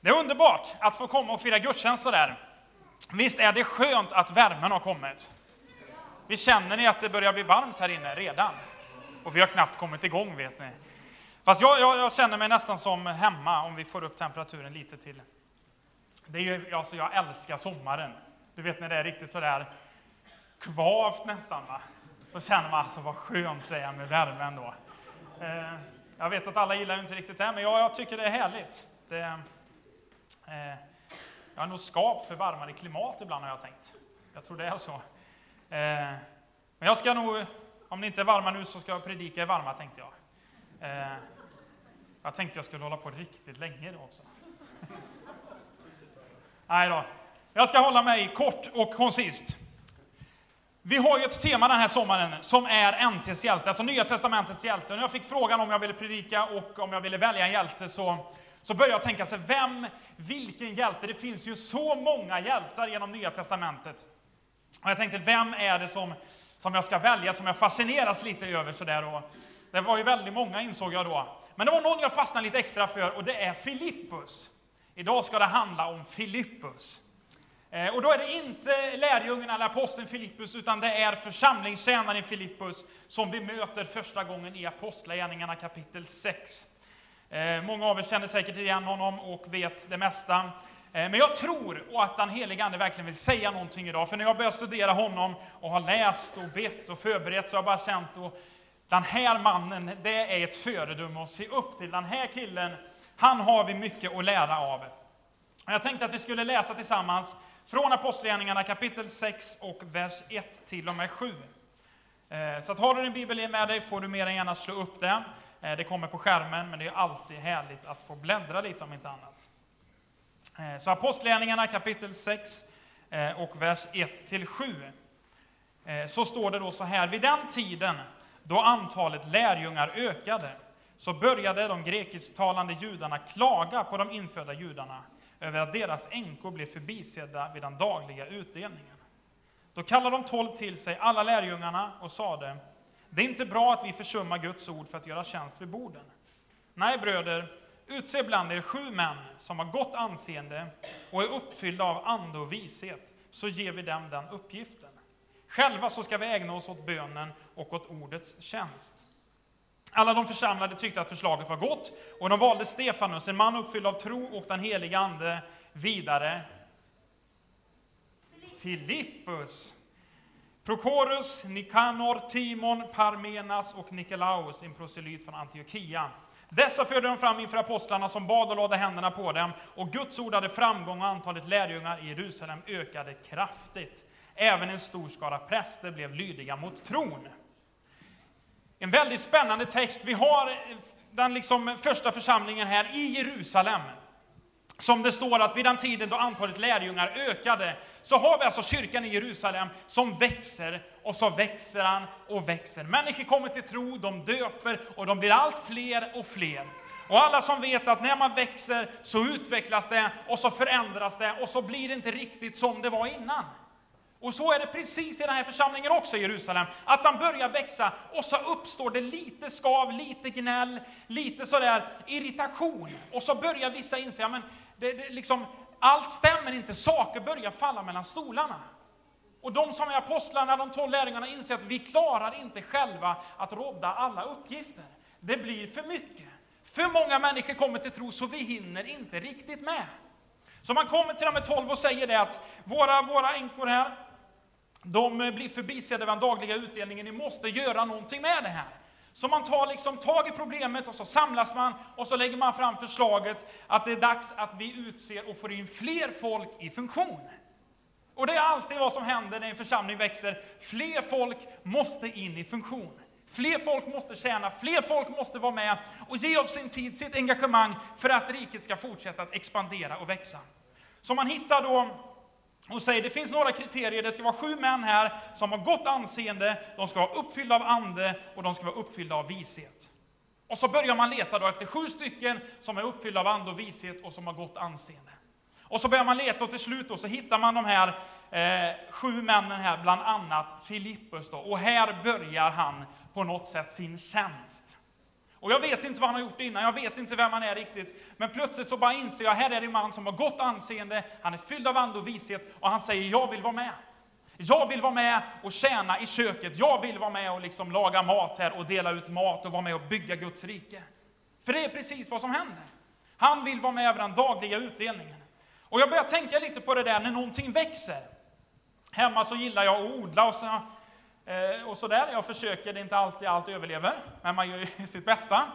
Det är underbart att få komma och fira gudstjänst sådär. Visst är det skönt att värmen har kommit? Vi känner ni att det börjar bli varmt här inne redan? Och vi har knappt kommit igång vet ni. Fast jag, jag, jag känner mig nästan som hemma om vi får upp temperaturen lite till. Det är ju, alltså jag älskar sommaren. Du vet när det är riktigt sådär kvavt nästan. Va? Då känner man alltså vad skönt det är med värmen då. Eh, jag vet att alla gillar inte riktigt det, men jag, jag tycker det är härligt. Det, Eh, jag har nog skap för varmare klimat ibland har jag tänkt. Jag tror det är så. Eh, men jag ska nog, om ni inte är varma nu så ska jag predika i varma tänkte jag. Eh, jag tänkte jag skulle hålla på riktigt länge då också. Nej då. Jag ska hålla mig kort och koncist. Vi har ju ett tema den här sommaren som är NTs hjälte, alltså Nya Testamentets hjälte. När jag fick frågan om jag ville predika och om jag ville välja en hjälte så, så började jag tänka sig, vem, vilken hjälte? Det finns ju så många hjältar genom Nya Testamentet. Och jag tänkte, vem är det som, som jag ska välja, som jag fascineras lite över sådär. Och det var ju väldigt många insåg jag då. Men det var någon jag fastnade lite extra för och det är Filippus. Idag ska det handla om Filippus. Eh, och då är det inte lärjungen eller aposteln Filippus, utan det är församlingstjänaren Filippus som vi möter första gången i Apostlagärningarna kapitel 6. Eh, många av er känner säkert igen honom och vet det mesta. Eh, men jag tror att den helige Ande verkligen vill säga någonting idag. För när jag började studera honom och har läst och bett och förberett så har jag bara känt att den här mannen, det är ett föredöme att se upp till. Den här killen, han har vi mycket att lära av. Jag tänkte att vi skulle läsa tillsammans från Apostlagärningarna kapitel 6 och vers 1 till och med 7. Eh, så att har du din bibel med dig får du mer än gärna slå upp den. Eh, det kommer på skärmen, men det är alltid härligt att få bläddra lite om inte annat. Eh, så Apostlagärningarna kapitel 6 och vers 1 till 7. Så står det då så här, vid den tiden då antalet lärjungar ökade, så började de grekisktalande judarna klaga på de infödda judarna över att deras änkor blev förbisedda vid den dagliga utdelningen. Då kallade de tolv till sig alla lärjungarna och sade, det är inte bra att vi försummar Guds ord för att göra tjänst vid borden. Nej, bröder, utse bland er sju män som har gott anseende och är uppfyllda av ande och vishet, så ger vi dem den uppgiften. Själva så ska vi ägna oss åt bönen och åt ordets tjänst. Alla de församlade tyckte att förslaget var gott och de valde Stefanus, en man uppfylld av tro och den helige Ande, vidare. Filippus, Prokorus, Nikanor, Timon, Parmenas och Nikolaus, en proselyt från Antiochia. Dessa förde de fram inför apostlarna som bad och lade händerna på dem, och Guds ord hade framgång och antalet lärjungar i Jerusalem ökade kraftigt. Även en stor skara präster blev lydiga mot tron. En väldigt spännande text. Vi har eh, den liksom första församlingen här i Jerusalem. Som det står att vid den tiden då antalet lärjungar ökade, så har vi alltså kyrkan i Jerusalem som växer och så växer han och växer. Människor kommer till tro, de döper och de blir allt fler och fler. Och alla som vet att när man växer så utvecklas det och så förändras det och så blir det inte riktigt som det var innan. Och så är det precis i den här församlingen också i Jerusalem, att han börjar växa och så uppstår det lite skav, lite gnäll, lite sådär irritation. Och så börjar vissa inse, ja, men det, det, liksom, allt stämmer inte, saker börjar falla mellan stolarna. Och de som är apostlarna, de tolv lärjungarna, inser att vi klarar inte själva att rodda alla uppgifter. Det blir för mycket. För många människor kommer till tro så vi hinner inte riktigt med. Så man kommer till de här tolv och säger det att våra, våra änkor här, de eh, blir förbisedda vid den dagliga utdelningen, ni måste göra någonting med det här. Så man tar liksom tag i problemet och så samlas man och så lägger man fram förslaget att det är dags att vi utser och får in fler folk i funktion. Och det är alltid vad som händer när en församling växer. Fler folk måste in i funktion. Fler folk måste tjäna, fler folk måste vara med och ge av sin tid, sitt engagemang för att riket ska fortsätta att expandera och växa. Så man hittar då och säger det finns några kriterier. Det ska vara sju män här som har gott anseende, de ska vara uppfyllda av ande och de ska vara uppfyllda av vishet. Och så börjar man leta då efter sju stycken som är uppfyllda av ande och vishet och som har gott anseende. Och så börjar man leta och till slut då så hittar man de här eh, sju männen här, bland annat Filippus då. Och här börjar han på något sätt sin tjänst. Och jag vet inte vad han har gjort innan, jag vet inte vem han är riktigt. Men plötsligt så bara inser jag, här är det en man som har gott anseende, han är fylld av ande och vishet och han säger, jag vill vara med. Jag vill vara med och tjäna i köket. Jag vill vara med och liksom laga mat här och dela ut mat och vara med och bygga Guds rike. För det är precis vad som händer. Han vill vara med över den dagliga utdelningen. Och jag börjar tänka lite på det där när någonting växer. Hemma så gillar jag att odla och så, Eh, och så där. Jag försöker, det är inte alltid allt överlever, men man gör ju sitt bästa.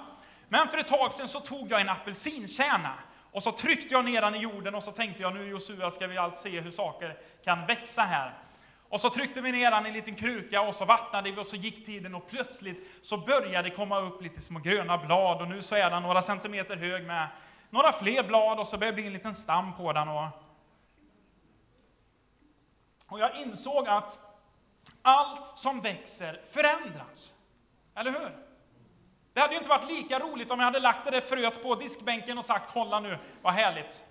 Men för ett tag sedan så tog jag en apelsinkärna och så tryckte jag ner den i jorden och så tänkte jag nu Josua ska vi allt se hur saker kan växa här. Och så tryckte vi ner den i en liten kruka och så vattnade vi och så gick tiden och plötsligt så började det komma upp lite små gröna blad och nu så är den några centimeter hög med några fler blad och så börjar det bli en liten stam på den. Och, och jag insåg att allt som växer förändras. Eller hur? Det hade ju inte varit lika roligt om jag hade lagt det där fröet på diskbänken och sagt kolla nu, vad härligt.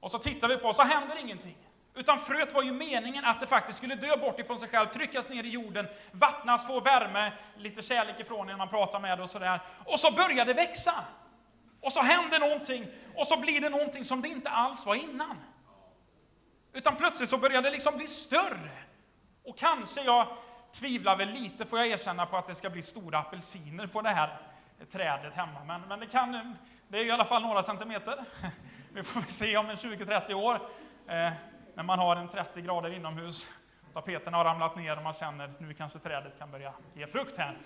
Och så tittar vi på och så händer ingenting. Utan fröet var ju meningen att det faktiskt skulle dö bort ifrån sig själv, tryckas ner i jorden, vattnas, få värme, lite kärlek ifrån när man pratar med det och sådär. Och så börjar det växa. Och så händer någonting, och så blir det någonting som det inte alls var innan. Utan plötsligt så börjar det liksom bli större. Och kanske jag tvivlar väl lite, får jag erkänna, på att det ska bli stora apelsiner på det här trädet hemma. Men, men det, kan, det är i alla fall några centimeter. Vi får se om en 20-30 år. Eh, när man har en 30 grader inomhus, tapeterna har ramlat ner och man känner att nu kanske trädet kan börja ge frukt här.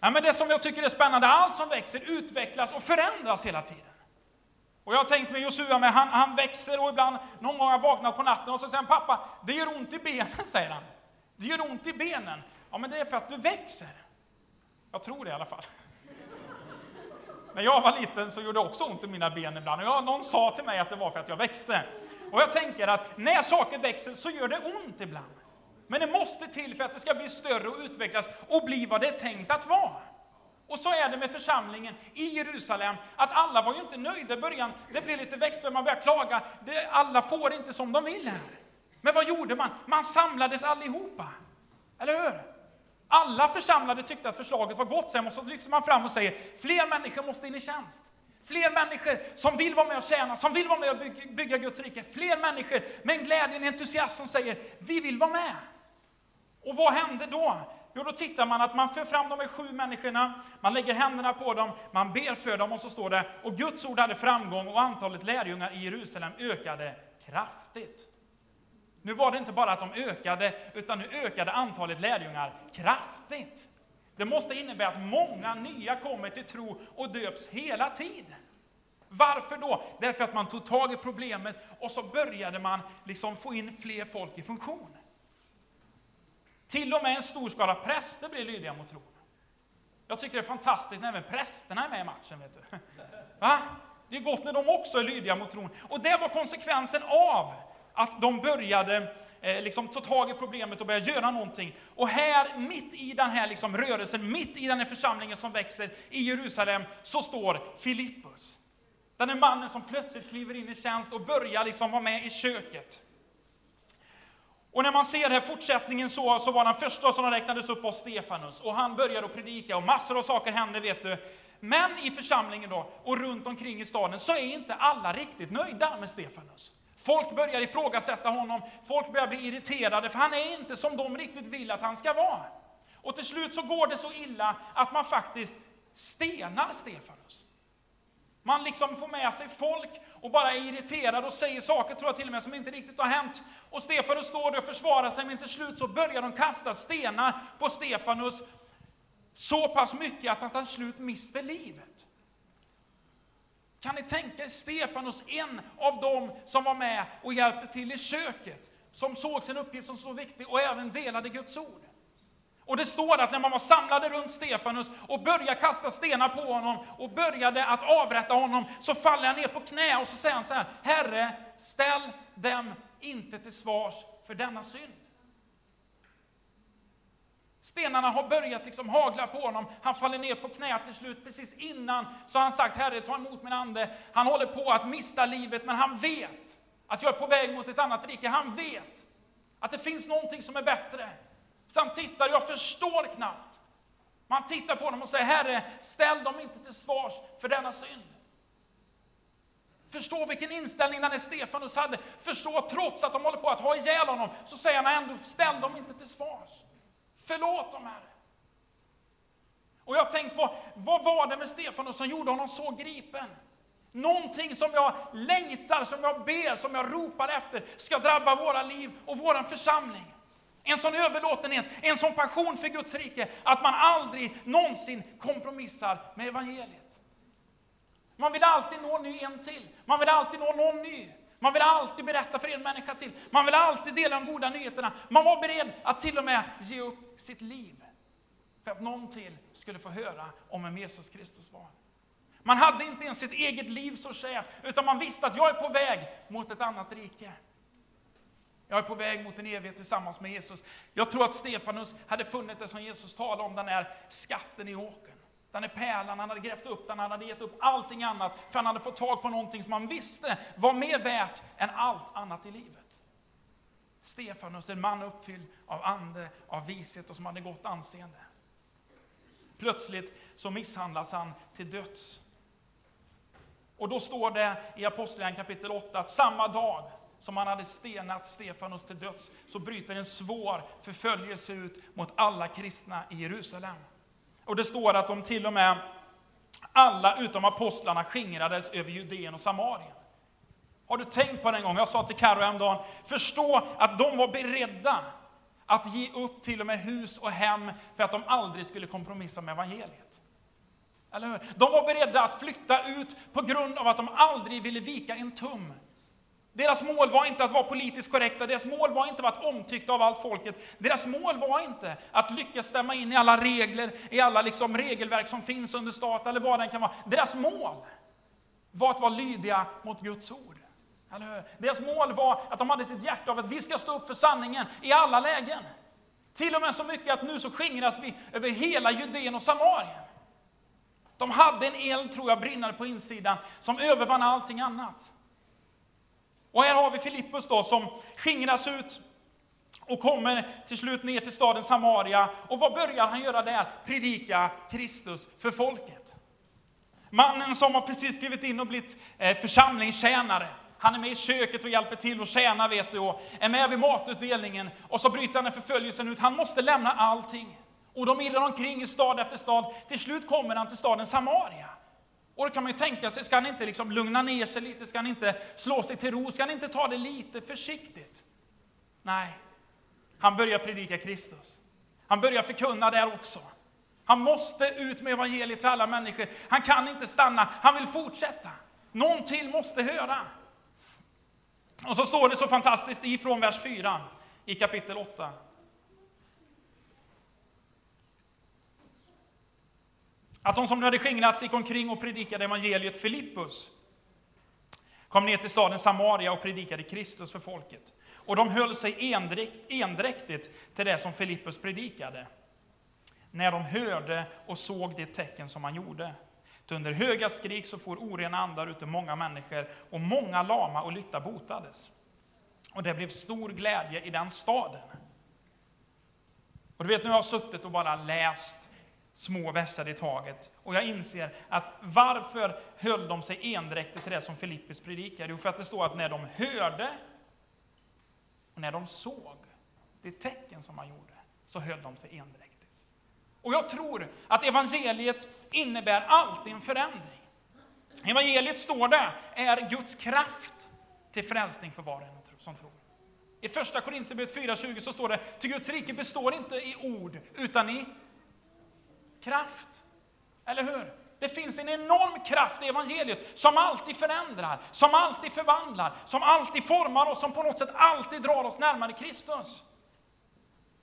Ja, men det som jag tycker är spännande, allt som växer utvecklas och förändras hela tiden. Och jag har tänkt med Josua, med, han, han växer och ibland, någon gång har jag vaknat på natten och så säger han, pappa, det gör ont i benen, säger han. Det gör ont i benen. Ja, men det är för att du växer. Jag tror det i alla fall. När jag var liten så gjorde det också ont i mina ben ibland. Och jag, någon sa till mig att det var för att jag växte. Och jag tänker att när saker växer så gör det ont ibland. Men det måste till för att det ska bli större och utvecklas och bli vad det är tänkt att vara. Och så är det med församlingen i Jerusalem, att alla var ju inte nöjda i början. Det blev lite växtföljd, man började klaga. Det, alla får inte som de vill här. Men vad gjorde man? Man samlades allihopa. Eller hur? Alla församlade tyckte att förslaget var gott, sen och så lyfter man fram och säger fler människor måste in i tjänst. Fler människor som vill vara med och tjäna, som vill vara med och bygga, bygga Guds rike. Fler människor med en glädje, en entusiasm som säger, vi vill vara med. Och vad hände då? Jo, då tittar man att man för fram de här sju människorna, man lägger händerna på dem, man ber för dem och så står det, och Guds ord hade framgång och antalet lärjungar i Jerusalem ökade kraftigt. Nu var det inte bara att de ökade, utan nu ökade antalet lärjungar kraftigt. Det måste innebära att många nya kommer till tro och döps hela tiden. Varför då? Därför att man tog tag i problemet och så började man liksom få in fler folk i funktion. Till och med en stor skala präster blir lydiga mot tron. Jag tycker det är fantastiskt när även prästerna är med i matchen. Vet du. Va? Det är gott när de också är lydiga mot tron. Och det var konsekvensen av att de började eh, liksom, ta tag i problemet och börja göra någonting. Och här, mitt i den här liksom, rörelsen, mitt i den här församlingen som växer i Jerusalem, så står Filippus. Den är mannen som plötsligt kliver in i tjänst och börjar liksom vara med i köket. Och när man ser här fortsättningen så, så var den första som räknades upp var Stefanus. Och han började att predika och massor av saker hände, vet du. Men i församlingen då, och runt omkring i staden, så är inte alla riktigt nöjda med Stefanus. Folk börjar ifrågasätta honom, folk börjar bli irriterade, för han är inte som de riktigt vill att han ska vara. Och till slut så går det så illa att man faktiskt stenar Stefanus. Man liksom får med sig folk och bara är irriterad och säger saker, tror jag till och med, som inte riktigt har hänt. Och Stefanus står där och försvarar sig, men till slut så börjar de kasta stenar på Stefanus så pass mycket att han till slut mister livet. Kan ni tänka er Stefanus, en av dem som var med och hjälpte till i köket, som såg sin uppgift som så viktig och även delade Guds ord. Och det står att när man var samlade runt Stefanus och började kasta stenar på honom och började att avrätta honom, så faller han ner på knä och så säger han så här, Herre, ställ dem inte till svars för denna synd. Stenarna har börjat liksom hagla på honom. Han faller ner på knä till slut. Precis innan så har han sagt, Herre, ta emot min ande. Han håller på att mista livet, men han vet att jag är på väg mot ett annat rike. Han vet att det finns någonting som är bättre. Så han tittar, jag förstår knappt Man tittar på dem och säger, Herre, ställ dem inte till svars för denna synd. Förstå vilken inställning den här Stefanus hade. Förstå, trots att de håller på att ha ihjäl honom, så säger han ändå, ställ dem inte till svars. Förlåt dem, Herre. Och jag har tänkt, vad, vad var det med Stefanus som gjorde honom så gripen? Någonting som jag längtar, som jag ber, som jag ropar efter ska drabba våra liv och vår församling. En sån överlåtenhet, en sån passion för Guds rike, att man aldrig någonsin kompromissar med evangeliet. Man vill alltid nå ny en till. Man vill alltid nå någon ny. Man vill alltid berätta för en människa till. Man vill alltid dela de goda nyheterna. Man var beredd att till och med ge upp sitt liv för att någon till skulle få höra om vem Jesus Kristus var. Man hade inte ens sitt eget liv så att säga, utan man visste att jag är på väg mot ett annat rike. Jag är på väg mot en evighet tillsammans med Jesus. Jag tror att Stefanus hade funnit det som Jesus talade om, den här skatten i åkern. Den är pärlan, han hade grävt upp den, han hade gett upp allting annat, för han hade fått tag på någonting som han visste var mer värt än allt annat i livet. Stefanus, en man uppfylld av ande, av vishet och som hade gott anseende. Plötsligt så misshandlas han till döds. Och då står det i Apostlagärningarna kapitel 8 att samma dag som han hade stenat Stefanos till döds så bryter en svår förföljelse ut mot alla kristna i Jerusalem. Och det står att de till och med alla utom apostlarna skingrades över Judeen och Samarien. Har du tänkt på den gången? Jag sa till Carro häromdagen, förstå att de var beredda att ge upp till och med hus och hem för att de aldrig skulle kompromissa med evangeliet. Eller hur? De var beredda att flytta ut på grund av att de aldrig ville vika en tum. Deras mål var inte att vara politiskt korrekta, deras mål var inte att vara omtyckta av allt folket. Deras mål var inte att lyckas stämma in i alla regler, i alla liksom regelverk som finns under stat eller vad det kan vara. Deras mål var att vara lydiga mot Guds ord. Eller hur? Deras mål var att de hade sitt hjärta av att vi ska stå upp för sanningen i alla lägen. Till och med så mycket att nu så skingras vi över hela Judeen och Samarien. De hade en eld, tror jag, brinnande på insidan som övervann allting annat. Och här har vi Filippus då som skingras ut och kommer till slut ner till staden Samaria. Och vad börjar han göra där? Predika Kristus för folket. Mannen som har precis skrivit in och blivit eh, församlingstjänare. Han är med i köket och hjälper till att tjäna, vet du, och är med vid matutdelningen. Och så bryter han den förföljelsen ut. Han måste lämna allting. Och de irrar omkring i stad efter stad. Till slut kommer han till staden Samaria. Och då kan man ju tänka sig, ska han inte liksom lugna ner sig lite? Ska han inte slå sig till ro? Ska han inte ta det lite försiktigt? Nej, han börjar predika Kristus. Han börjar förkunna där också. Han måste ut med evangeliet till alla människor. Han kan inte stanna, han vill fortsätta. Någon till måste höra. Och så står det så fantastiskt ifrån vers 4 i kapitel 8. Att de som nu hade skingrats gick omkring och predikade evangeliet Filippus kom ner till staden Samaria och predikade Kristus för folket. Och de höll sig endräktigt till det som Filippus predikade. När de hörde och såg det tecken som han gjorde. Till under höga skrik så får orena andar ut ur många människor och många lama och lytta botades. Och det blev stor glädje i den staden. Och du vet, nu har jag suttit och bara läst små verser i taget. Och jag inser att varför höll de sig endräktigt till det som Filippus predikade? Jo, för att det står att när de hörde och när de såg det tecken som han gjorde, så höll de sig endräktigt. Och jag tror att evangeliet innebär alltid en förändring. Evangeliet, står det, är Guds kraft till frälsning för var och en som tror. I första Korinthierbrevet 4.20 så står det, till Guds rike består inte i ord, utan i kraft. Eller hur? Det finns en enorm kraft i evangeliet som alltid förändrar, som alltid förvandlar, som alltid formar oss, som på något sätt alltid drar oss närmare Kristus.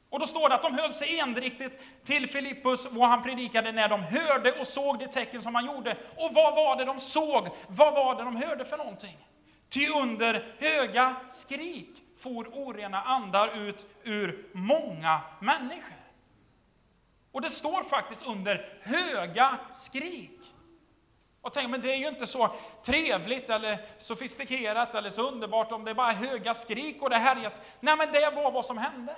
Och då står det att de höll sig endriktigt till Filippus, vad han predikade, när de hörde och såg det tecken som han gjorde. Och vad var det de såg? Vad var det de hörde för någonting? Ty under höga skrik for orena andar ut ur många människor. Och det står faktiskt under höga skrik. Och tänk, men det är ju inte så trevligt eller sofistikerat eller så underbart om det är bara höga skrik och det härjas. Nej, men det var vad som hände.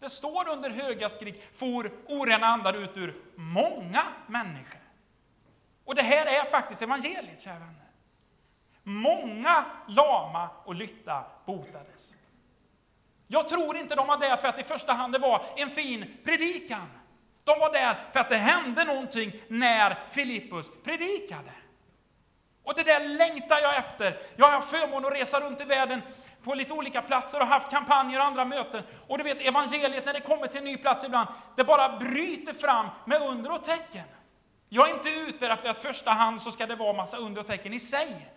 Det står under höga skrik, for orena andar ut ur många människor. Och det här är faktiskt evangeliet, kära vänner. Många lama och lytta botades. Jag tror inte de var där för att i första hand det var en fin predikan. De var där för att det hände någonting när Filippus predikade. Och det där längtar jag efter. Jag har haft förmånen att resa runt i världen på lite olika platser och haft kampanjer och andra möten. Och du vet, evangeliet när det kommer till en ny plats ibland, det bara bryter fram med under och tecken. Jag är inte ute efter att första hand så ska det vara massa under och tecken i sig.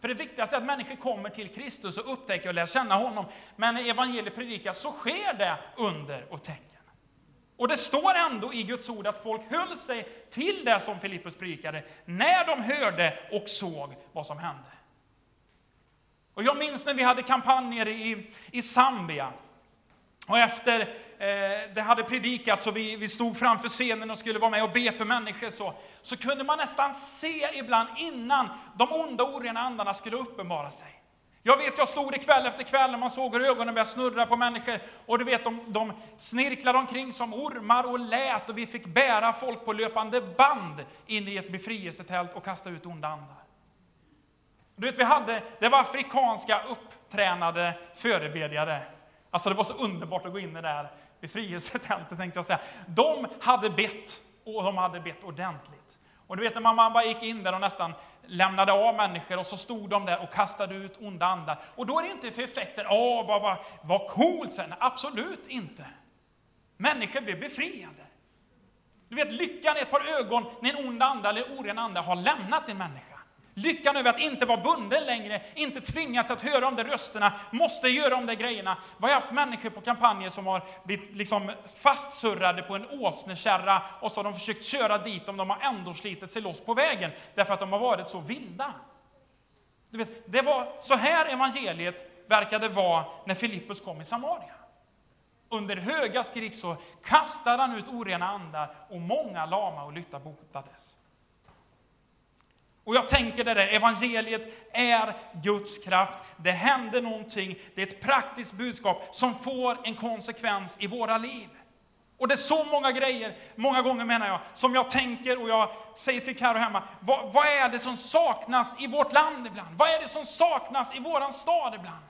För det viktigaste är att människor kommer till Kristus och upptäcker och lär känna honom. Men när evangeliet predikas så sker det under och tecken. Och det står ändå i Guds ord att folk höll sig till det som Filippus predikade när de hörde och såg vad som hände. Och jag minns när vi hade kampanjer i, i Zambia. Och efter eh, det hade predikats och vi, vi stod framför scenen och skulle vara med och be för människor så, så kunde man nästan se ibland innan de onda orena andarna skulle uppenbara sig. Jag vet, jag stod det kväll efter kväll när man såg hur ögonen började snurra på människor. Och du vet, de, de snirklade omkring som ormar och lät och vi fick bära folk på löpande band in i ett befrielsetält och kasta ut onda andar. Du vet, vi hade, det var afrikanska upptränade förebedjare. Alltså det var så underbart att gå in i det där befrielsetältet tänkte jag säga. De hade bett och de hade bett ordentligt. Och du vet när man bara gick in där och nästan lämnade av människor och så stod de där och kastade ut onda andar. Och då är det inte för effekten, åh vad, vad, vad coolt, sen. absolut inte. Människor blev befriade. Du vet lyckan är ett par ögon när en ond ande eller oren ande har lämnat en människa. Lyckan över att inte vara bunden längre, inte tvingad att höra de där rösterna, måste göra de där grejerna. Vi har haft människor på kampanjer som har blivit liksom fastsurrade på en åsnekärra och så har de försökt köra dit dem, de har ändå slitit sig loss på vägen därför att de har varit så vilda. Du vet, det var så här evangeliet verkade vara när Filippus kom i Samaria. Under höga skrik så kastade han ut orena andar och många lama och lytta botades. Och jag tänker det där, evangeliet är Guds kraft. Det händer någonting, det är ett praktiskt budskap som får en konsekvens i våra liv. Och det är så många grejer, många gånger menar jag, som jag tänker och jag säger till Karo hemma, vad, vad, är det som saknas i vårt land ibland? Vad är det som saknas i våran stad ibland?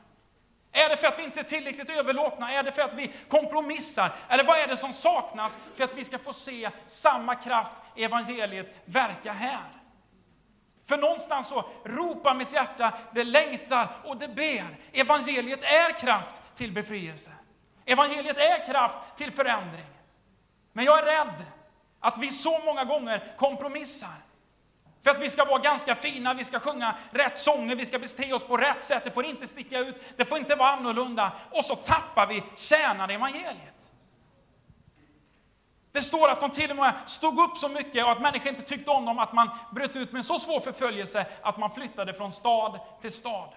Är det för att vi inte är tillräckligt överlåtna? Är det för att vi kompromissar? Eller vad är det som saknas för att vi ska få se samma kraft i evangeliet verka här? För någonstans så ropar mitt hjärta, det längtar och det ber. Evangeliet är kraft till befrielse. Evangeliet är kraft till förändring. Men jag är rädd att vi så många gånger kompromissar. För att vi ska vara ganska fina, vi ska sjunga rätt sånger, vi ska bete oss på rätt sätt, det får inte sticka ut, det får inte vara annorlunda. Och så tappar vi tjänar evangeliet. Det står att de till och med stod upp så mycket och att människor inte tyckte om dem att man bröt ut med en så svår förföljelse att man flyttade från stad till stad.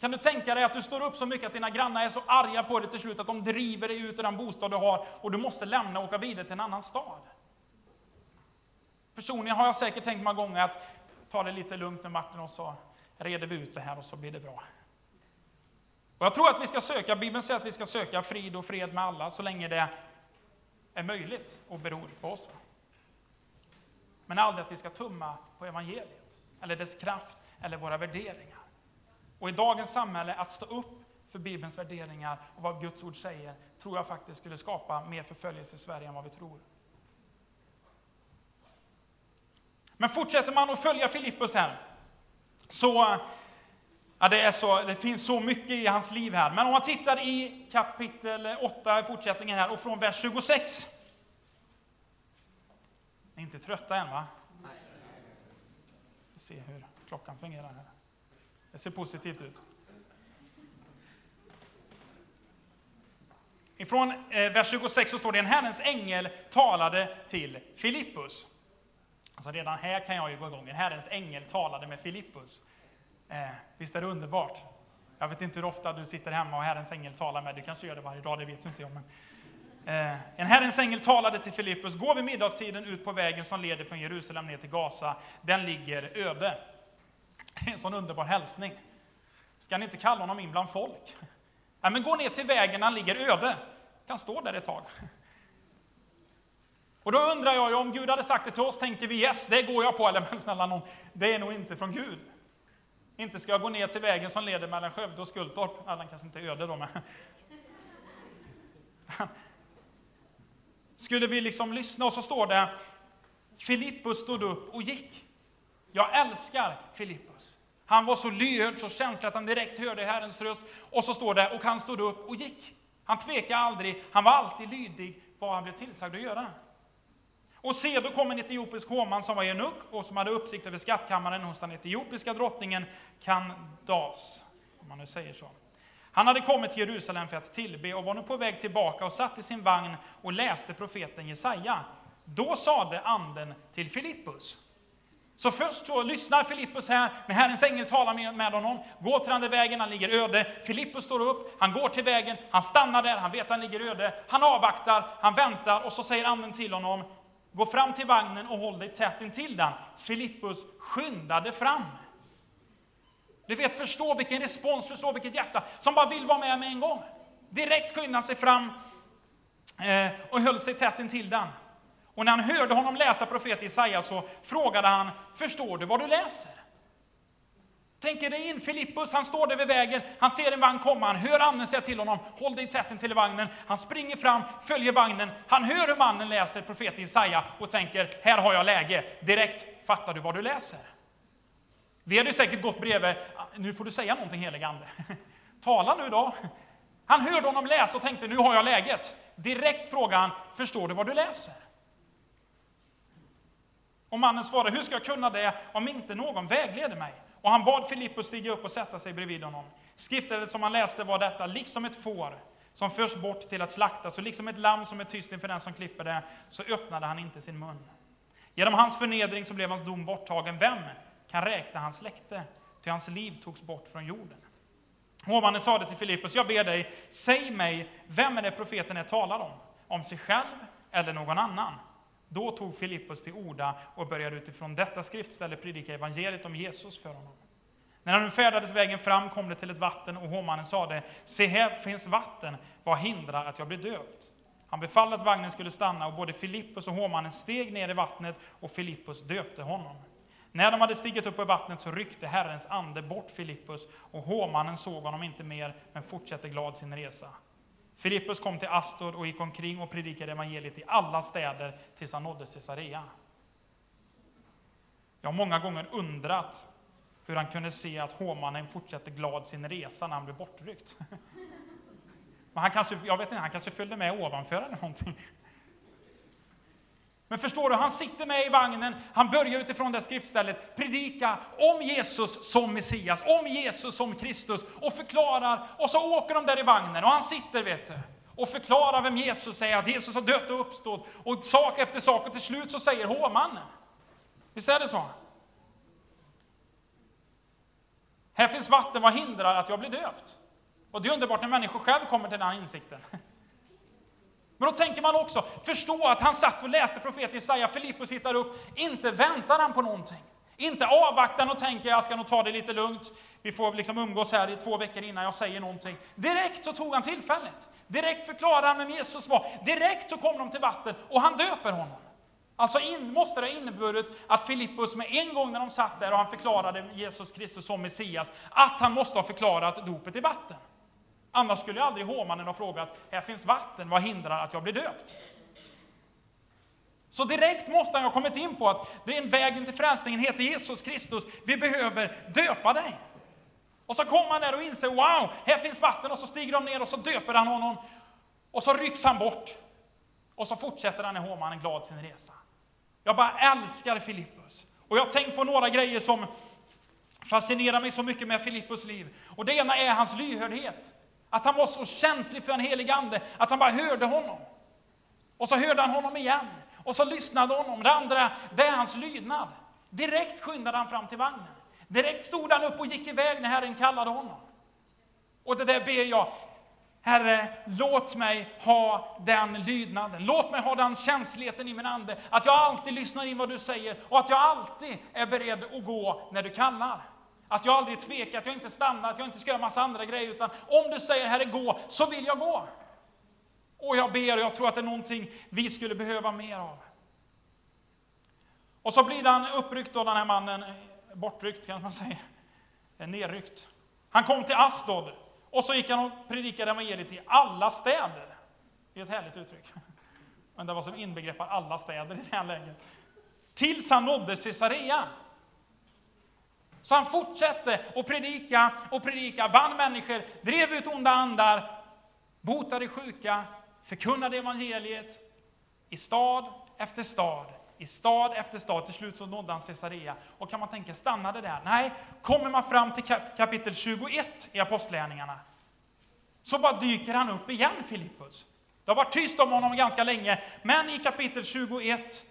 Kan du tänka dig att du står upp så mycket att dina grannar är så arga på dig till slut att de driver dig ut ur den bostad du har och du måste lämna och åka vidare till en annan stad? Personligen har jag säkert tänkt många gånger att ta det lite lugnt med Martin och så reder vi ut det här och så blir det bra. Och jag tror att vi ska söka, Bibeln säger att vi ska söka frid och fred med alla så länge det är möjligt och beror på oss. Men aldrig att vi ska tumma på evangeliet, eller dess kraft, eller våra värderingar. Och i dagens samhälle, att stå upp för Bibelns värderingar och vad Guds ord säger, tror jag faktiskt skulle skapa mer förföljelse i Sverige än vad vi tror. Men fortsätter man att följa Filippus här, så Ja, det, är så, det finns så mycket i hans liv här. Men om man tittar i kapitel 8, i fortsättningen här, och från vers 26. Ni är inte trötta än, va? Nej. Jag ska se hur klockan fungerar här. Det ser positivt ut. Ifrån eh, vers 26 så står det en Herrens ängel talade till Filippus. Alltså redan här kan jag ju gå igång. En Herrens ängel talade med Filippus. Eh, Visst är det underbart? Jag vet inte hur ofta du sitter hemma och Herrens ängel talar med dig. Du kanske gör det varje dag, det vet inte jag. Men, eh, en Herrens ängel talade till Filippus. Gå vid middagstiden ut på vägen som leder från Jerusalem ner till Gaza. Den ligger öde. En sån underbar hälsning. Ska ni inte kalla honom in bland folk? Nej, men gå ner till vägen, han ligger öde. kan stå där ett tag. Och då undrar jag ju, om Gud hade sagt det till oss, tänker vi yes, det går jag på, eller men snälla någon, det är nog inte från Gud. Inte ska jag gå ner till vägen som leder mellan Skövde och Skultorp, ja, den kanske inte är öde då, men... Skulle vi liksom lyssna och så står det, Filippus stod upp och gick. Jag älskar Filippus. Han var så lyhörd, så känslig att han direkt hörde Herrens röst. Och så står det, och han stod upp och gick. Han tvekade aldrig, han var alltid lydig vad han blev tillsagd att göra. Och se, då kom en etiopisk hovman som var eunuck och som hade uppsikt över skattkammaren hos den etiopiska drottningen Kandas, om man nu säger så. Han hade kommit till Jerusalem för att tillbe och var nu på väg tillbaka och satt i sin vagn och läste profeten Jesaja. Då sade anden till Filippus. Så först så lyssnar Filippus här, när Herrens ängel talar med, med honom, går till den där vägen, han ligger öde. Filippus står upp, han går till vägen, han stannar där, han vet att han ligger öde. Han avvaktar, han väntar och så säger anden till honom, gå fram till vagnen och håll dig tätt intill den. Filippus skyndade fram. Du vet, förstå vilken respons, förstå vilket hjärta som bara vill vara med med en gång. Direkt skyndade sig fram eh, och höll sig tätt intill den. Och när han hörde honom läsa profet Jesaja så frågade han, förstår du vad du läser? Tänker dig in Filippus, han står där vid vägen, han ser en vagn komma, han hör anden säga till honom, håll dig tätt till vagnen. Han springer fram, följer vagnen, han hör hur mannen läser profeten Jesaja och tänker, här har jag läge. Direkt fattar du vad du läser. Vi hade säkert gått bredvid, nu får du säga någonting heligande. Tala nu då. Han hörde honom läsa och tänkte, nu har jag läget. Direkt frågade han, förstår du vad du läser? Och mannen svarade, hur ska jag kunna det om inte någon vägleder mig? Och han bad Filippus stiga upp och sätta sig bredvid honom. Skriftet som han läste var detta, liksom ett får som förs bort till att slaktas, och liksom ett lamm som är tyst inför den som klipper det, så öppnade han inte sin mun. Genom hans förnedring så blev hans dom borttagen. Vem kan räkna hans släkte? Ty hans liv togs bort från jorden. Hovmannen sade till Filippus, jag ber dig, säg mig, vem är det profeten är talar om? Om sig själv eller någon annan? Då tog Filippus till orda och började utifrån detta skriftställe predika evangeliet om Jesus för honom. När han nu färdades vägen fram kom det till ett vatten och hovmannen sade, se här finns vatten, vad hindrar att jag blir döpt? Han befallde att vagnen skulle stanna och både Filippus och hovmannen steg ner i vattnet och Filippus döpte honom. När de hade stigit upp i vattnet så ryckte Herrens ande bort Filippus och hovmannen såg honom inte mer men fortsatte glad sin resa. Filippus kom till Astor och gick omkring och predikade evangeliet i alla städer tills han nådde Caesarea. Jag har många gånger undrat hur han kunde se att hovmannen fortsatte glad sin resa när han blev bortryckt. Men han kanske, jag vet inte, han kanske följde med ovanför eller någonting. Men förstår du, han sitter med i vagnen, han börjar utifrån det skriftstället predika om Jesus som Messias, om Jesus som Kristus och förklarar, och så åker de där i vagnen och han sitter, vet du, och förklarar vem Jesus är, att Jesus har dött och uppstått och sak efter sak och till slut så säger hovmannen. Visst är det så? Här finns vatten, vad hindrar att jag blir döpt? Och det är underbart när människor själv kommer till den här insikten. Men då tänker man också, förstå att han satt och läste profeten Jesaja, Filippus hittar upp, inte väntar han på någonting. Inte avvaktar och tänker, jag ska nog ta det lite lugnt, vi får liksom umgås här i två veckor innan jag säger någonting. Direkt så tog han tillfället. Direkt förklarade han vem Jesus var. Direkt så kom de till vatten och han döper honom. Alltså in, måste det ha inneburit att Filippus med en gång när de satt där och han förklarade Jesus Kristus som Messias, att han måste ha förklarat dopet i vatten. Annars skulle aldrig hovmannen ha frågat, här finns vatten, vad hindrar att jag blir döpt? Så direkt måste han ha kommit in på att det är en vägen till frälsningen heter Jesus Kristus, vi behöver döpa dig. Och så kommer han där och inser, wow, här finns vatten, och så stiger de ner och så döper han honom. Och så rycks han bort. Och så fortsätter den här hovmannen glad sin resa. Jag bara älskar Filippus. Och jag har tänkt på några grejer som fascinerar mig så mycket med Filippus liv. Och det ena är hans lyhördhet. Att han var så känslig för en helig ande att han bara hörde honom. Och så hörde han honom igen. Och så lyssnade honom. Det andra, det är hans lydnad. Direkt skyndade han fram till vagnen. Direkt stod han upp och gick iväg när Herren kallade honom. Och det där ber jag, Herre, låt mig ha den lydnaden. Låt mig ha den känsligheten i min ande. Att jag alltid lyssnar in vad du säger och att jag alltid är beredd att gå när du kallar. Att jag aldrig tvekar, att jag inte stannar, att jag inte ska göra massa andra grejer, utan om du säger Herre gå, så vill jag gå. Och jag ber och jag tror att det är någonting vi skulle behöva mer av. Och så blir han uppryckt då, den här mannen, eh, bortryckt kan man säga, eh, nerryckt. Han kom till Asdod och så gick han och predikade evangeliet i alla städer. Det är ett härligt uttryck. Men det var som inbegreppar alla städer i det här läget. Tills han nådde Caesarea. Så han fortsatte att predika och predika, vann människor, drev ut onda andar, botade sjuka, förkunnade evangeliet i stad efter stad, i stad efter stad. Till slut så nådde han Caesarea. Och kan man tänka, stannade där? Nej, kommer man fram till kapitel 21 i Apostlagärningarna, så bara dyker han upp igen, Filippus. Det har varit tyst om honom ganska länge, men i kapitel 21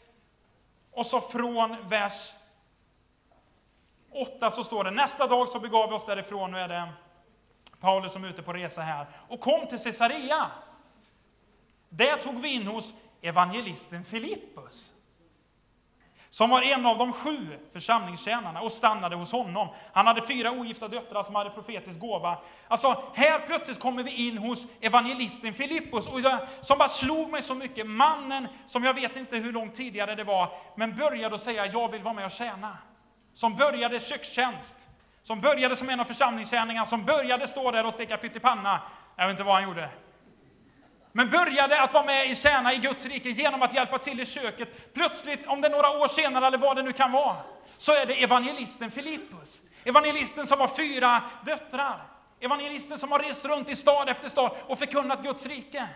och så från vers 8 så står det, nästa dag så begav vi oss därifrån, nu är det Paulus som är ute på resa här, och kom till Caesarea. Där tog vi in hos evangelisten Filippus som var en av de sju församlingstjänarna och stannade hos honom. Han hade fyra ogifta döttrar som hade profetisk gåva. Alltså, här plötsligt kommer vi in hos evangelisten Filippus, och jag, som bara slog mig så mycket. Mannen, som jag vet inte hur långt tidigare det var, men började att säga, jag vill vara med och tjäna. Som började kökstjänst, som började som en av församlingstjänarna, som började stå där och steka pyttipanna. Jag vet inte vad han gjorde men började att vara med i tjäna i Guds rike genom att hjälpa till i köket. Plötsligt, om det är några år senare eller vad det nu kan vara, så är det evangelisten Filippus. Evangelisten som har fyra döttrar. Evangelisten som har rest runt i stad efter stad och förkunnat Guds rike.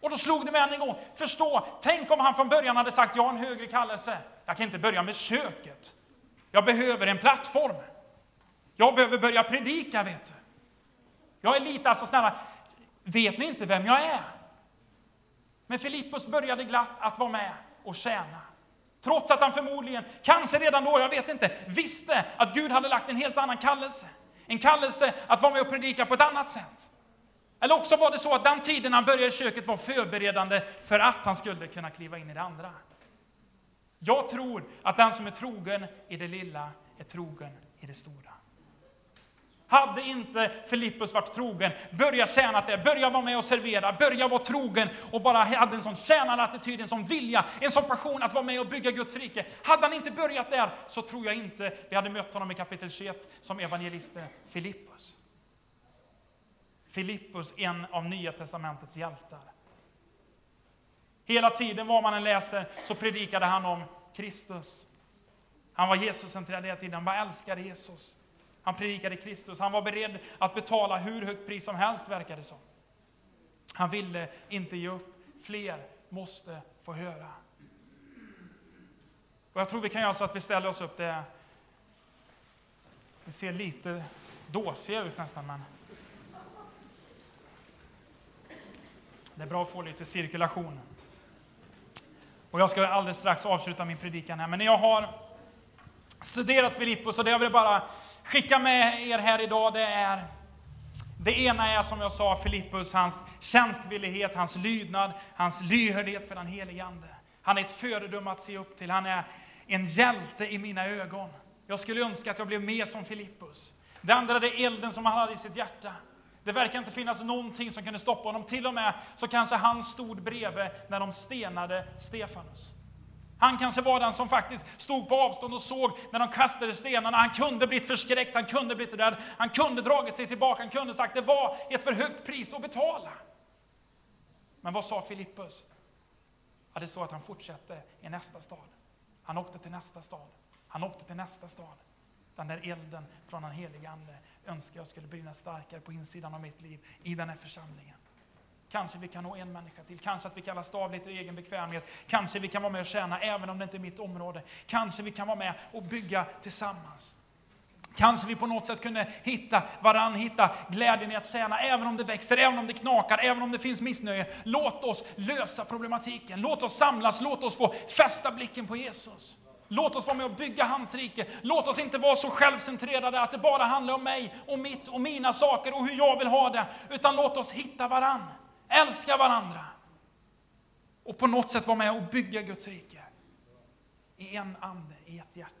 Och då slog det mig än en gång, förstå, tänk om han från början hade sagt, jag har en högre kallelse. Jag kan inte börja med köket. Jag behöver en plattform. Jag behöver börja predika, vet du. Jag är lite, alltså snälla, Vet ni inte vem jag är? Men Filippus började glatt att vara med och tjäna. Trots att han förmodligen, kanske redan då, jag vet inte, visste att Gud hade lagt en helt annan kallelse. En kallelse att vara med och predika på ett annat sätt. Eller också var det så att den tiden han började i köket var förberedande för att han skulle kunna kliva in i det andra. Jag tror att den som är trogen i det lilla är trogen i det stora. Hade inte Filippus varit trogen, börja tjäna det, börja vara med och servera, börja vara trogen och bara hade en sån tjänarattityd, en sån vilja, en sån passion att vara med och bygga Guds rike. Hade han inte börjat där så tror jag inte vi hade mött honom i kapitel 21 som evangelisten Filippus. Filippus, en av Nya Testamentets hjältar. Hela tiden, vad man än läser, så predikade han om Kristus. Han var Jesus-centrerad hela tiden, han bara älskade Jesus. Han predikade Kristus. Han var beredd att betala hur högt pris som helst, verkar det som. Han ville inte ge upp. Fler måste få höra. Och jag tror vi kan göra så att vi ställer oss upp. Det vi ser lite dåsiga ut nästan, men det är bra att få lite cirkulation. Och jag ska alldeles strax avsluta min predikan här, men när jag har studerat Filippus och det jag vill bara skicka med er här idag, det är det ena är som jag sa, Filippus, hans tjänstvillighet, hans lydnad, hans lyhördhet för den helige Ande. Han är ett föredöme att se upp till. Han är en hjälte i mina ögon. Jag skulle önska att jag blev mer som Filippus. Det andra är elden som han hade i sitt hjärta. Det verkar inte finnas någonting som kunde stoppa honom. Till och med så kanske han stod bredvid när de stenade Stefanus. Han kanske var den som faktiskt stod på avstånd och såg när de kastade stenarna. Han kunde blivit förskräckt, han kunde blivit rädd, han kunde dragit sig tillbaka, han kunde sagt det var ett för högt pris att betala. Men vad sa Filippus? Ja, det står att han fortsatte i nästa stad. Han åkte till nästa stad. Han åkte till nästa stad. Den där elden från den helige Ande önskar jag skulle brinna starkare på insidan av mitt liv i den här församlingen. Kanske vi kan nå en människa till, kanske att vi kan lasta av lite egen bekvämlighet. Kanske vi kan vara med och tjäna även om det inte är mitt område. Kanske vi kan vara med och bygga tillsammans. Kanske vi på något sätt kunde hitta varann, hitta glädjen i att tjäna, även om det växer, även om det knakar, även om det finns missnöje. Låt oss lösa problematiken, låt oss samlas, låt oss få fästa blicken på Jesus. Låt oss vara med och bygga hans rike. Låt oss inte vara så självcentrerade att det bara handlar om mig och mitt och mina saker och hur jag vill ha det. Utan låt oss hitta varann älska varandra och på något sätt vara med och bygga Guds rike i en ande, i ett hjärta.